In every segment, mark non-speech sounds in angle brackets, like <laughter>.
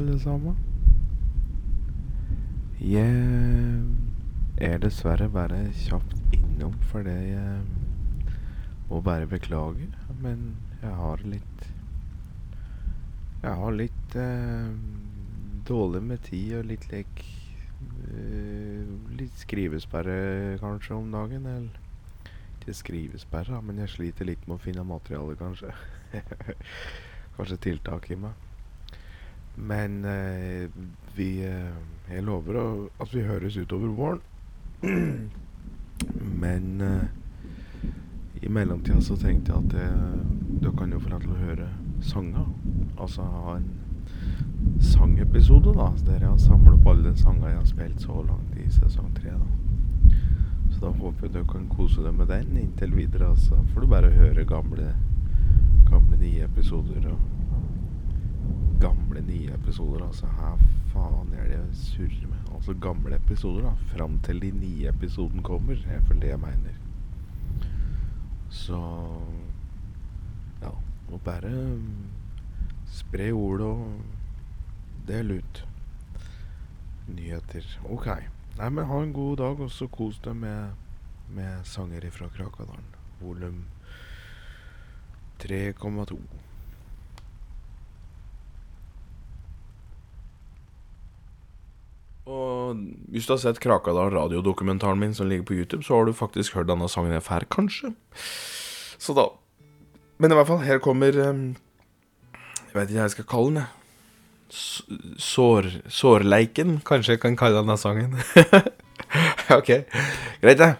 Alle sammen. Jeg er dessverre bare kjapt innom fordi jeg må bare beklage, men jeg har litt Jeg har litt eh, dårlig med tid og litt lek eh, Litt skrivesperre kanskje om dagen. Eller ikke skrivesperre, men jeg sliter litt med å finne materiale, kanskje. <laughs> kanskje tiltak i meg. Men eh, vi eh, Jeg lover å, at vi høres utover våren. <clears throat> Men eh, i mellomtida så tenkte jeg at jeg, dere kan jo få lov til å høre sanger. Altså ha en sangepisode, da. Der jeg har samlet opp alle sanger jeg har spilt så langt i sesong tre. da. Så da håper jeg dere kan kose deg med den inntil videre. Altså får du bare høre gamle, gamle nye episoder. og gamle, nye episoder. Altså, her faen er det jeg surrer med. Altså gamle episoder, da. Fram til de nye episoden kommer. Det er vel det jeg mener. Så Ja. Og bare spre ordet og del ut nyheter. OK. Nei, men ha en god dag, og så kos deg med, med sanger fra Krakadalen. Volum 3,2. Og hvis du har sett Krakadal radiodokumentaren min som ligger på YouTube, så har du faktisk hørt denne sangen her får, kanskje. Så da Men i hvert fall, her kommer um, Jeg vet ikke hva jeg skal kalle den, jeg. Sår, sårleiken, kanskje jeg kan kalle denne sangen. <laughs> ok, greit det.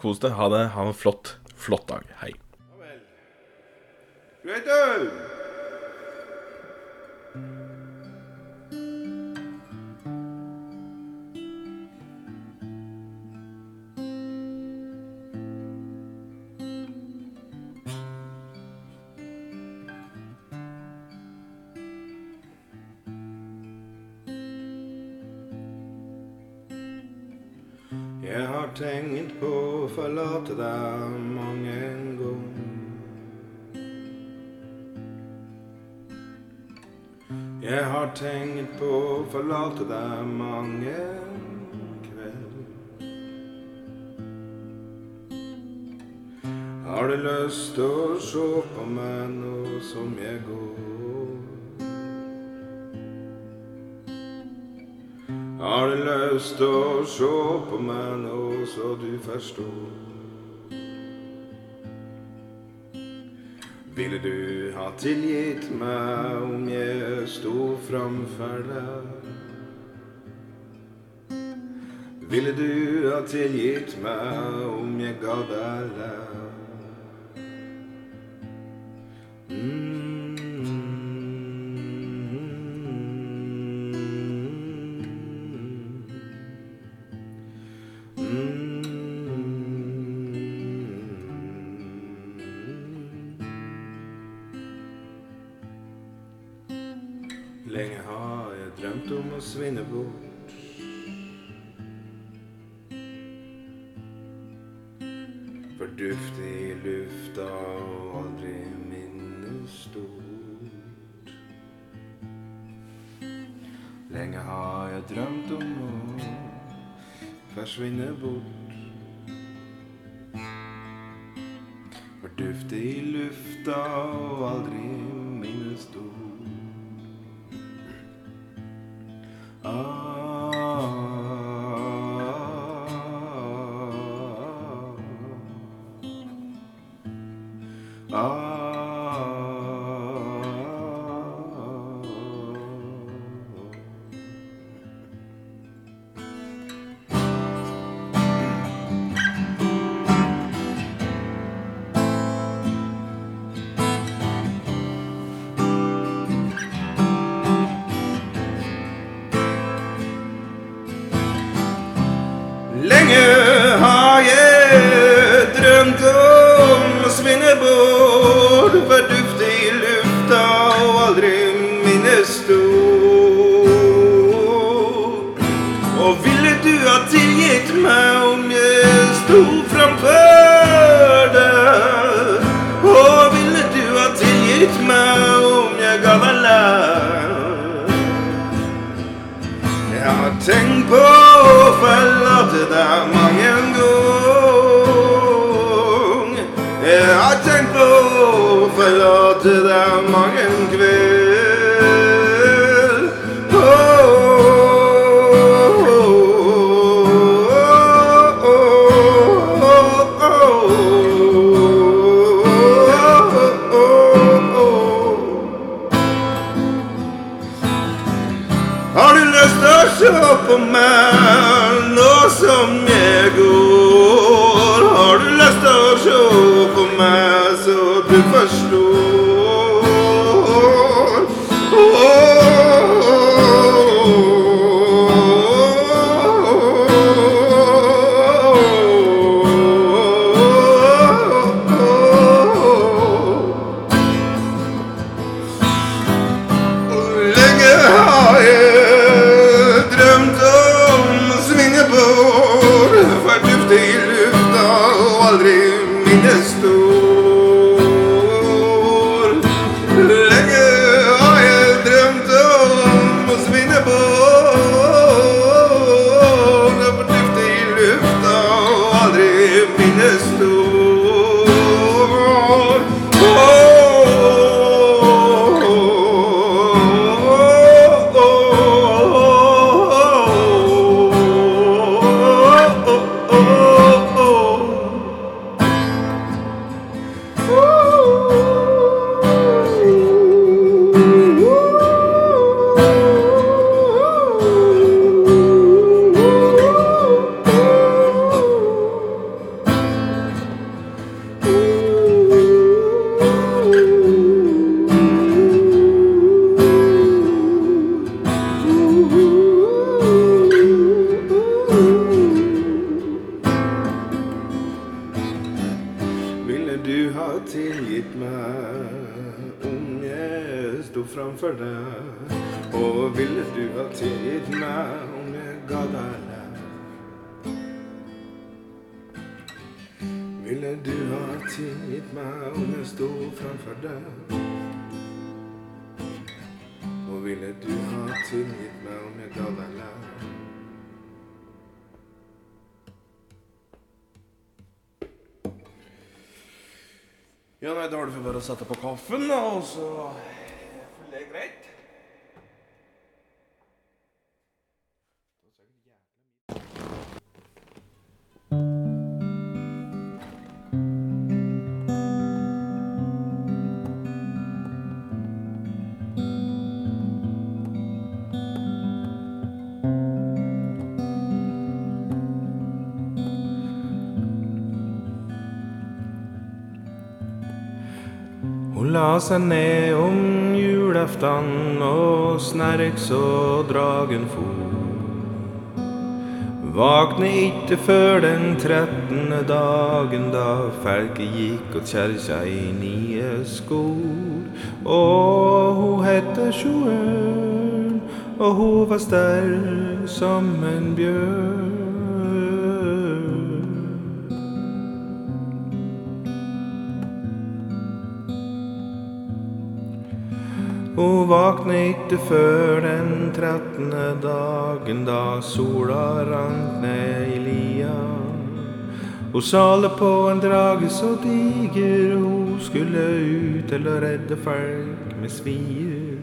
Kos deg. Ha det. Ha en flott, flott dag. Hei. Greit det. Deg mange en gang. Jeg har tenkt på å forlate deg mange en kveld. Har du lyst til å se på meg nå som jeg går? Har du lyst til å se på meg nå så du forstår? Ville du ha tilgitt meg om jeg sto framfor deg? Ville du ha tilgitt meg om jeg ga deg lær? Drømt å svinne bort. Fordufte i lufta og aldri minnes stort. Lenge har jeg drømt om å forsvinne bort. Og ville du ha tilgitt meg om jeg sto framfor deg? Og ville du ha tilgitt meg om jeg ga deg lære? Jeg har tenkt på å forlate deg mange ganger. Jeg har tenkt på å forlate deg mange ganger. Å se på meg nå du ha tilgitt meg om jeg sto framfor deg? Og ville du ha tilgitt meg om jeg ga deg lær? Ville du ha tilgitt meg om jeg sto framfor deg? Og ville du ha tilgitt meg om jeg ga deg lær? Ja, nei, da du for bare å sette på kaffen, da, og så la seg ned om julaftan og snerk så dragen for. Vakne ikke før den trettende dagen da felket gikk og kjerkja i nye skor. Og hun hette Sjøørn, og hun var sterk som en bjørn. Hun vakne ikke før den trettende dagen da sola rant ned i lia. Hun sale på en drage så diger, hun skulle ut til å redde folk med svier.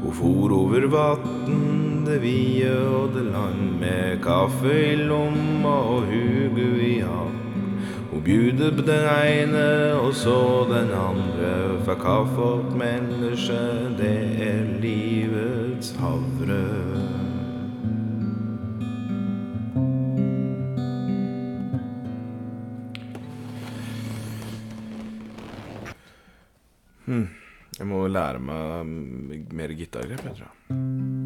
Hun for over vatn, det vide og det land, med kaffe i lomma og hugu i hatt. Bjude på den ene og så den andre, for kaffe åt menneske, det er livets havre. Hmm. Jeg må lære meg mer gitargrep, jeg tror.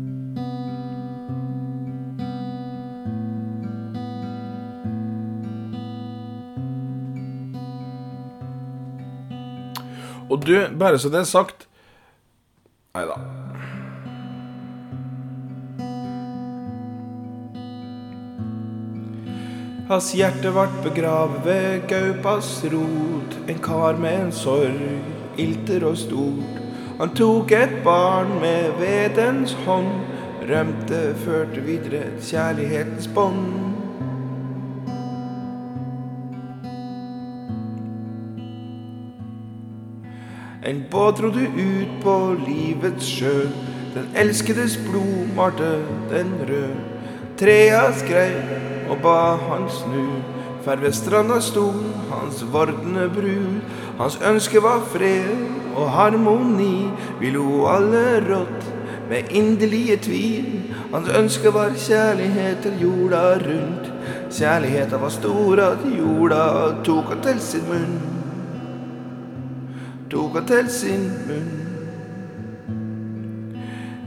Og du, bare så det er sagt Nei da. Hans hjerte vart begravet ved gaupas rot, en kar med en sorg, ilter og stort. Han tok et barn med vedens hånd, rømte, førte videre kjærlighetens bånd. En båt rodde ut på livets sjø. Den elskedes blod malte den rød. Trea skrev og ba han snu. Ferd ved stranda sto hans vordende brud. Hans ønske var fred og harmoni. Vi lo alle rått med inderlige tvil. Hans ønske var kjærlighet til jorda rundt. Kjærligheta var stor at jorda tok han til sin munn tok han til sin munn.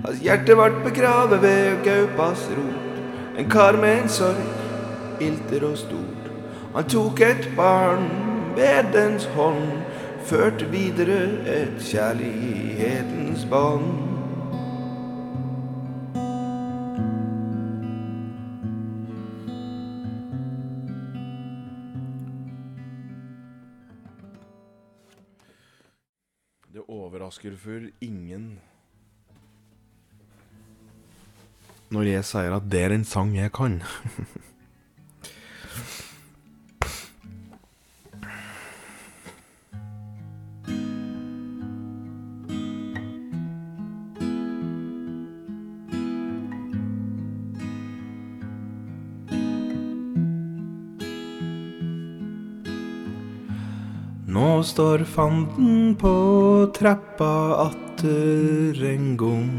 Hans hjerte vart begravet ved gaupas rot. En kar med en sorg, ilter og stort. Han tok et barn ved dens hånd, førte videre et kjærlighetens bånd. For ingen når jeg sier at det er en sang jeg kan. <laughs> står fanden på trappa atter en gang.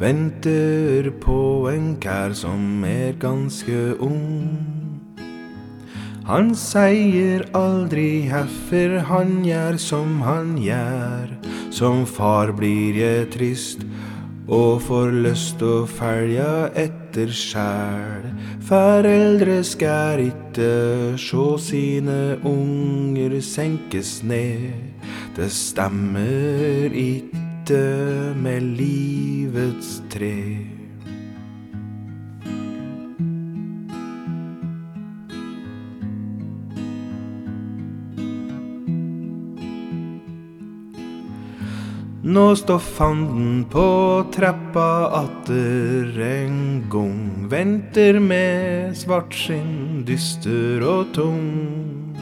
Venter på en kær som er ganske ung. Han sier aldri heffer, han gjør som han gjør. Som far blir jeg trist og får lyst å følge etter sjæl. Foreldre skal ikke sjå sine unger senkes ned. Det stemmer ikke med livets tre. Nå står fanden på trappa atter en gang. Venter med svart skinn, dyster og tung.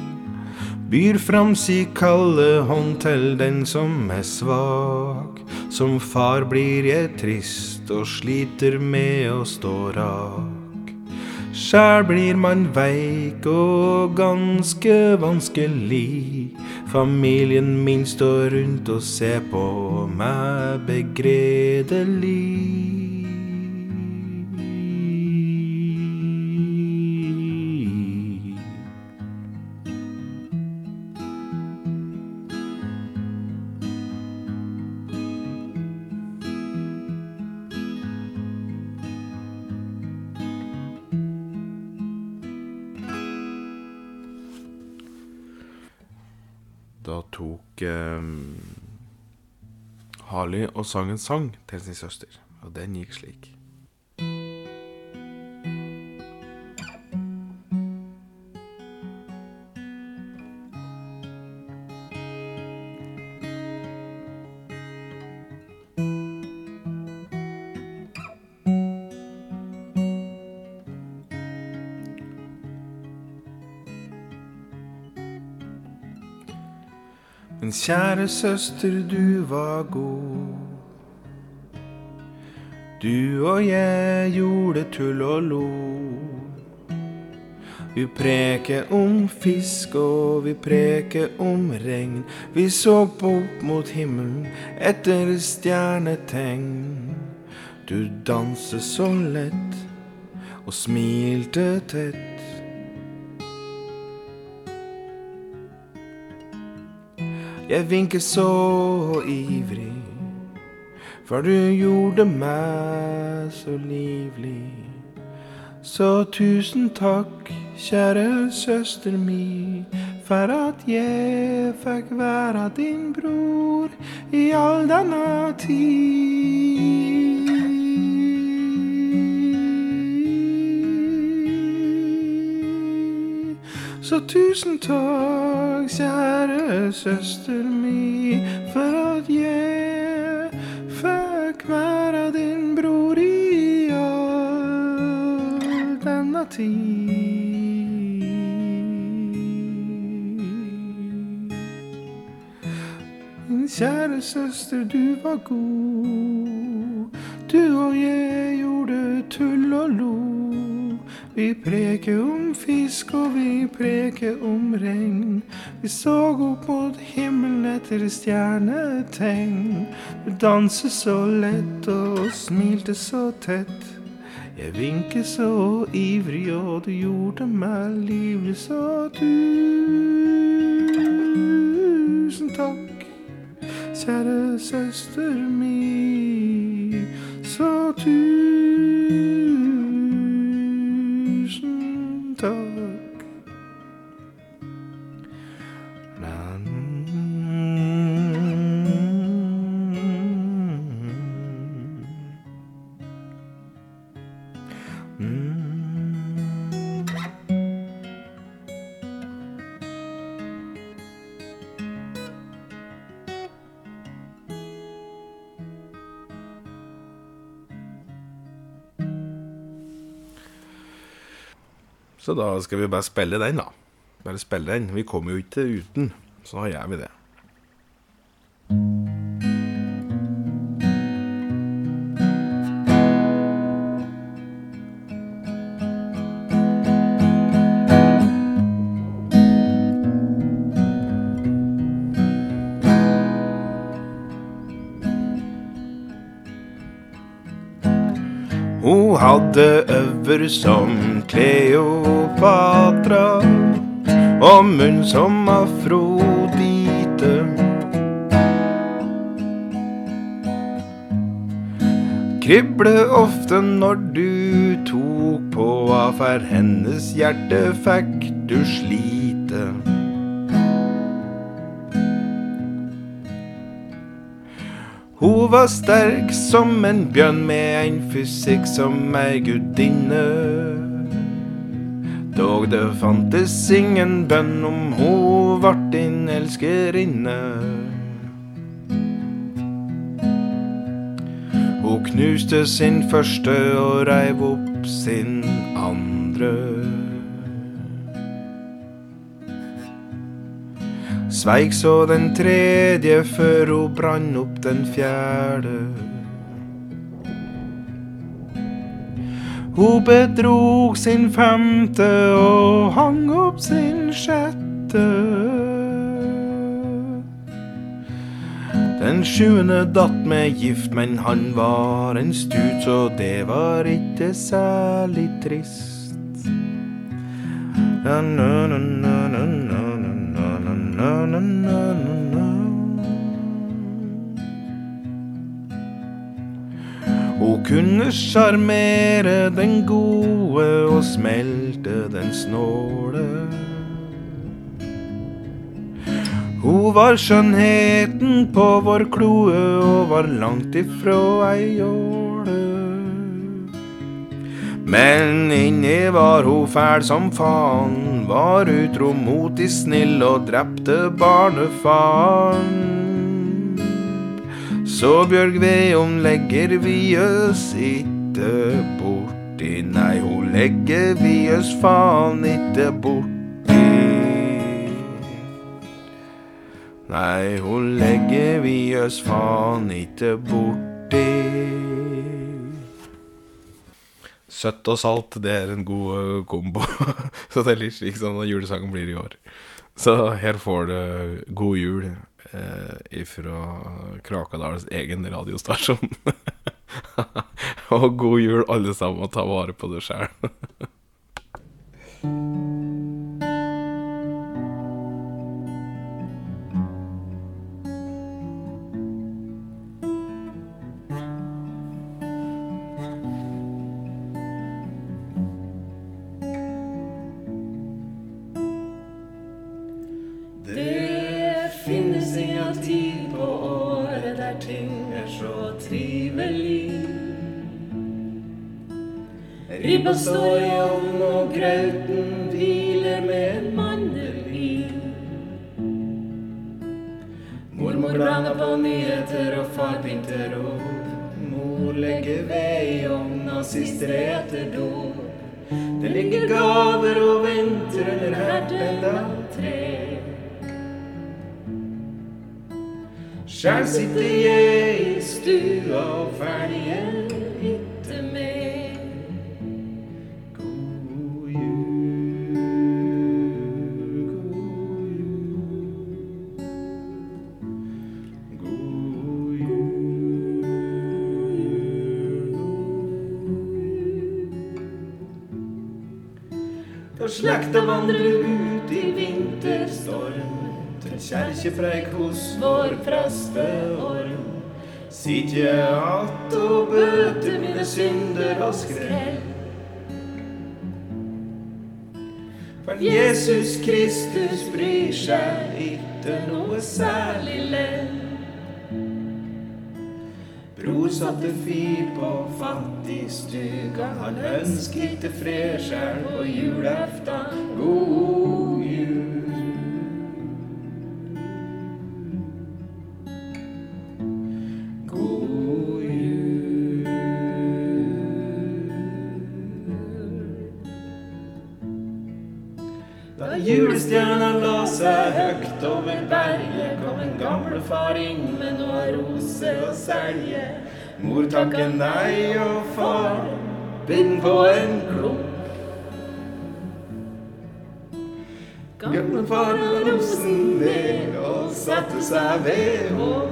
Byr fram si kalde hånd til den som er svak. Som far blir jeg trist og sliter med å stå rak. Sjæl blir man veik og ganske vanskelig. Familien min står rundt og ser på meg begredelig. Da tok eh, Harley og sang en sang til sin søster, og den gikk slik. Kjære søster, du var god. Du og jeg gjorde tull og lo. Vi preker om fisk, og vi preker om regn. Vi så opp mot himmelen etter stjernetegn. Du danset så lett og smilte tett. Jeg vinket så ivrig, for du gjorde meg så livlig. Så tusen takk, kjære søster mi, for at jeg fikk være din bror i all denne tid. Så tusen takk, kjære søster mi, for at jeg fikk være din bror i all denne tid. kjære søster, du var god. Du og jeg gjorde tull og lo. Vi preker om fisk, og vi preke om regn. Vi så opp mot himmelen etter stjernetegn. Du danset så lett og smilte så tett. Jeg vinket så ivrig, og du gjorde meg livlig, så tusen takk, kjære søster mi, så tusen Så da skal vi bare spille den, da. Bare spille den. Vi kommer jo ikke uten, så da gjør vi det. Hadde som Kleopatra og munn som Afrodite. Krible ofte når du tok på av hennes hjerte fikk du slite. Hun var sterk som en bjørn med en fysikk som ei gudinne. Dog det fantes ingen bønn om hun vart din elskerinne. Hun knuste sin første og reiv opp sin andre. Sveik så den tredje før hun brann opp den fjerde. Hun bedrog sin femte og hang opp sin sjette. Den sjuende datt med gift, men han var en stut, så det var ikke særlig trist. Na, na, na, na, na, na, na, na, na. Hun kunne sjarmere den gode og smelte den snåle. Hun var skjønnheten på vår kloe og var langt ifra ei jåle. Men inni var hun fæl som faen, var utro, motig, snill og drepte barnefaren. Så Bjørg Veum legger vi oss itte borti, nei, hun legger vi oss faen itte borti. Nei, hun legger vi oss faen itte borti. Søtt og salt, det er en god eh, kombo. <laughs> Så det er litt slik som julesangen blir i år. Så her får du God jul eh, ifra Krakadals egen radiostasjon. <laughs> og god jul, alle sammen, og ta vare på deg sjæl. <laughs> Ribba står i ovnen, og grauten hviler med en mandel i. Mormor blander på nyheter, og far pynter opp. Mor legger ved i ovna, sister eter dop. Det ligger gaver og venter under herten av tre. Sjæl sitter jeg i stua og ferdige Ikke mer. Vandrer ut i vinterstorm til kjerkepreik hos vår presteorm. Sitje att og bøter mine synder og skrell. For Jesus Kristus bryr seg ikke noe særlig lell. Satte fyr på fattigstuga, han ønsket det fredskjær på julaften. God jul. Julestjerna la seg høgt over berget, kom en gamlefar inn med noe roser og selje. Mor takker nei, og far bind på en klump. Gamlefar la rosen ned og satte seg ved hår.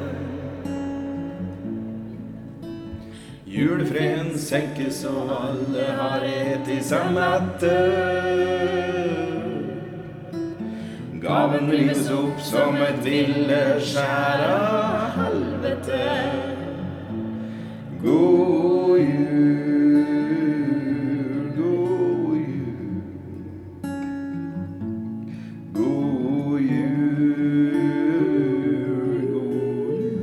Julefreden senkes, og alle har et i samme mette. Gaven rives opp som et villeskjær av helvete. God jul, god jul. God jul, god jul.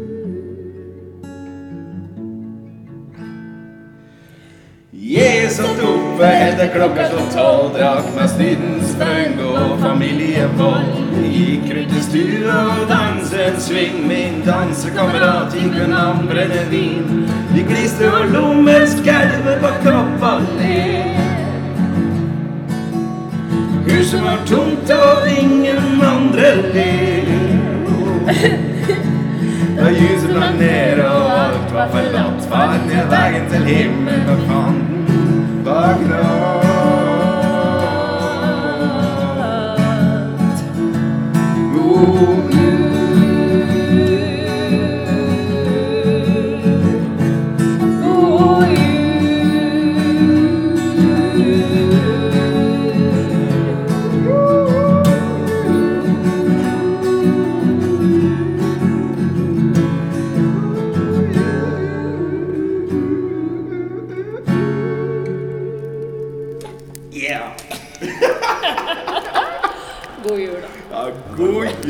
Jeg satt oppe etter klokka slo tolv, drakk meg stydens føgn og familievold. Gikk rundt i stua og danset en sving. Min dansekamerat gikk ved navn brennevin. Vi gliste og lo mens skjelvet på kroppen ned. Huset var tomt og ingen andre ler. Da lyset brant ned og alt var forlatt, far ned veien til himmelen og fanden var grått. God God